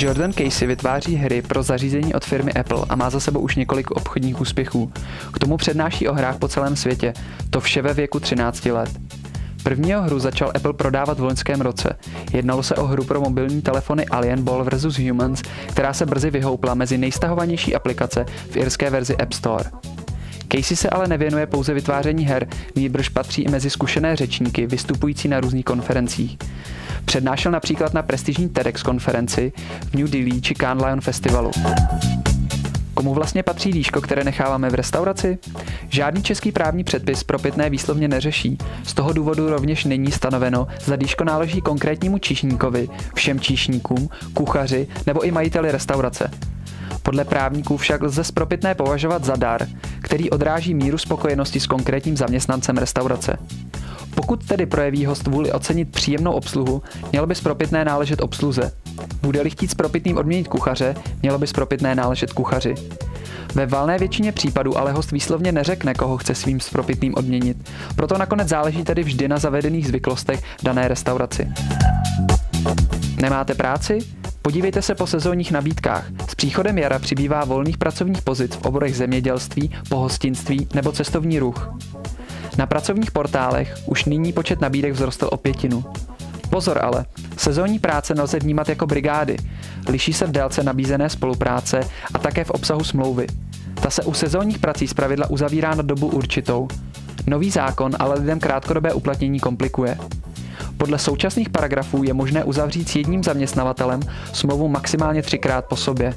Jordan Casey vytváří hry pro zařízení od firmy Apple a má za sebou už několik obchodních úspěchů. K tomu přednáší o hrách po celém světě, to vše ve věku 13 let. První hru začal Apple prodávat v loňském roce. Jednalo se o hru pro mobilní telefony Alien Ball vs. Humans, která se brzy vyhoupla mezi nejstahovanější aplikace v irské verzi App Store. Casey se ale nevěnuje pouze vytváření her, nýbrž patří i mezi zkušené řečníky vystupující na různých konferencích. Přednášel například na prestižní TEDx konferenci v New Delhi či Cannes Lion Festivalu. Komu vlastně patří dýško, které necháváme v restauraci? Žádný český právní předpis pro pitné výslovně neřeší. Z toho důvodu rovněž není stanoveno, zda dýško náleží konkrétnímu číšníkovi, všem číšníkům, kuchaři nebo i majiteli restaurace. Podle právníků však lze spropitné považovat za dar, který odráží míru spokojenosti s konkrétním zaměstnancem restaurace. Pokud tedy projeví host vůli ocenit příjemnou obsluhu, mělo by spropitné náležet obsluze. Bude-li chtít spropitným odměnit kuchaře, mělo by spropitné náležet kuchaři. Ve valné většině případů ale host výslovně neřekne, koho chce svým spropitným odměnit. Proto nakonec záleží tedy vždy na zavedených zvyklostech dané restauraci. Nemáte práci? Podívejte se po sezónních nabídkách. S příchodem jara přibývá volných pracovních pozic v oborech zemědělství, pohostinství nebo cestovní ruch. Na pracovních portálech už nyní počet nabídek vzrostl o pětinu. Pozor ale, sezónní práce nelze vnímat jako brigády. Liší se v délce nabízené spolupráce a také v obsahu smlouvy. Ta se u sezónních prací zpravidla uzavírá na dobu určitou. Nový zákon ale lidem krátkodobé uplatnění komplikuje. Podle současných paragrafů je možné uzavřít s jedním zaměstnavatelem smlouvu maximálně třikrát po sobě.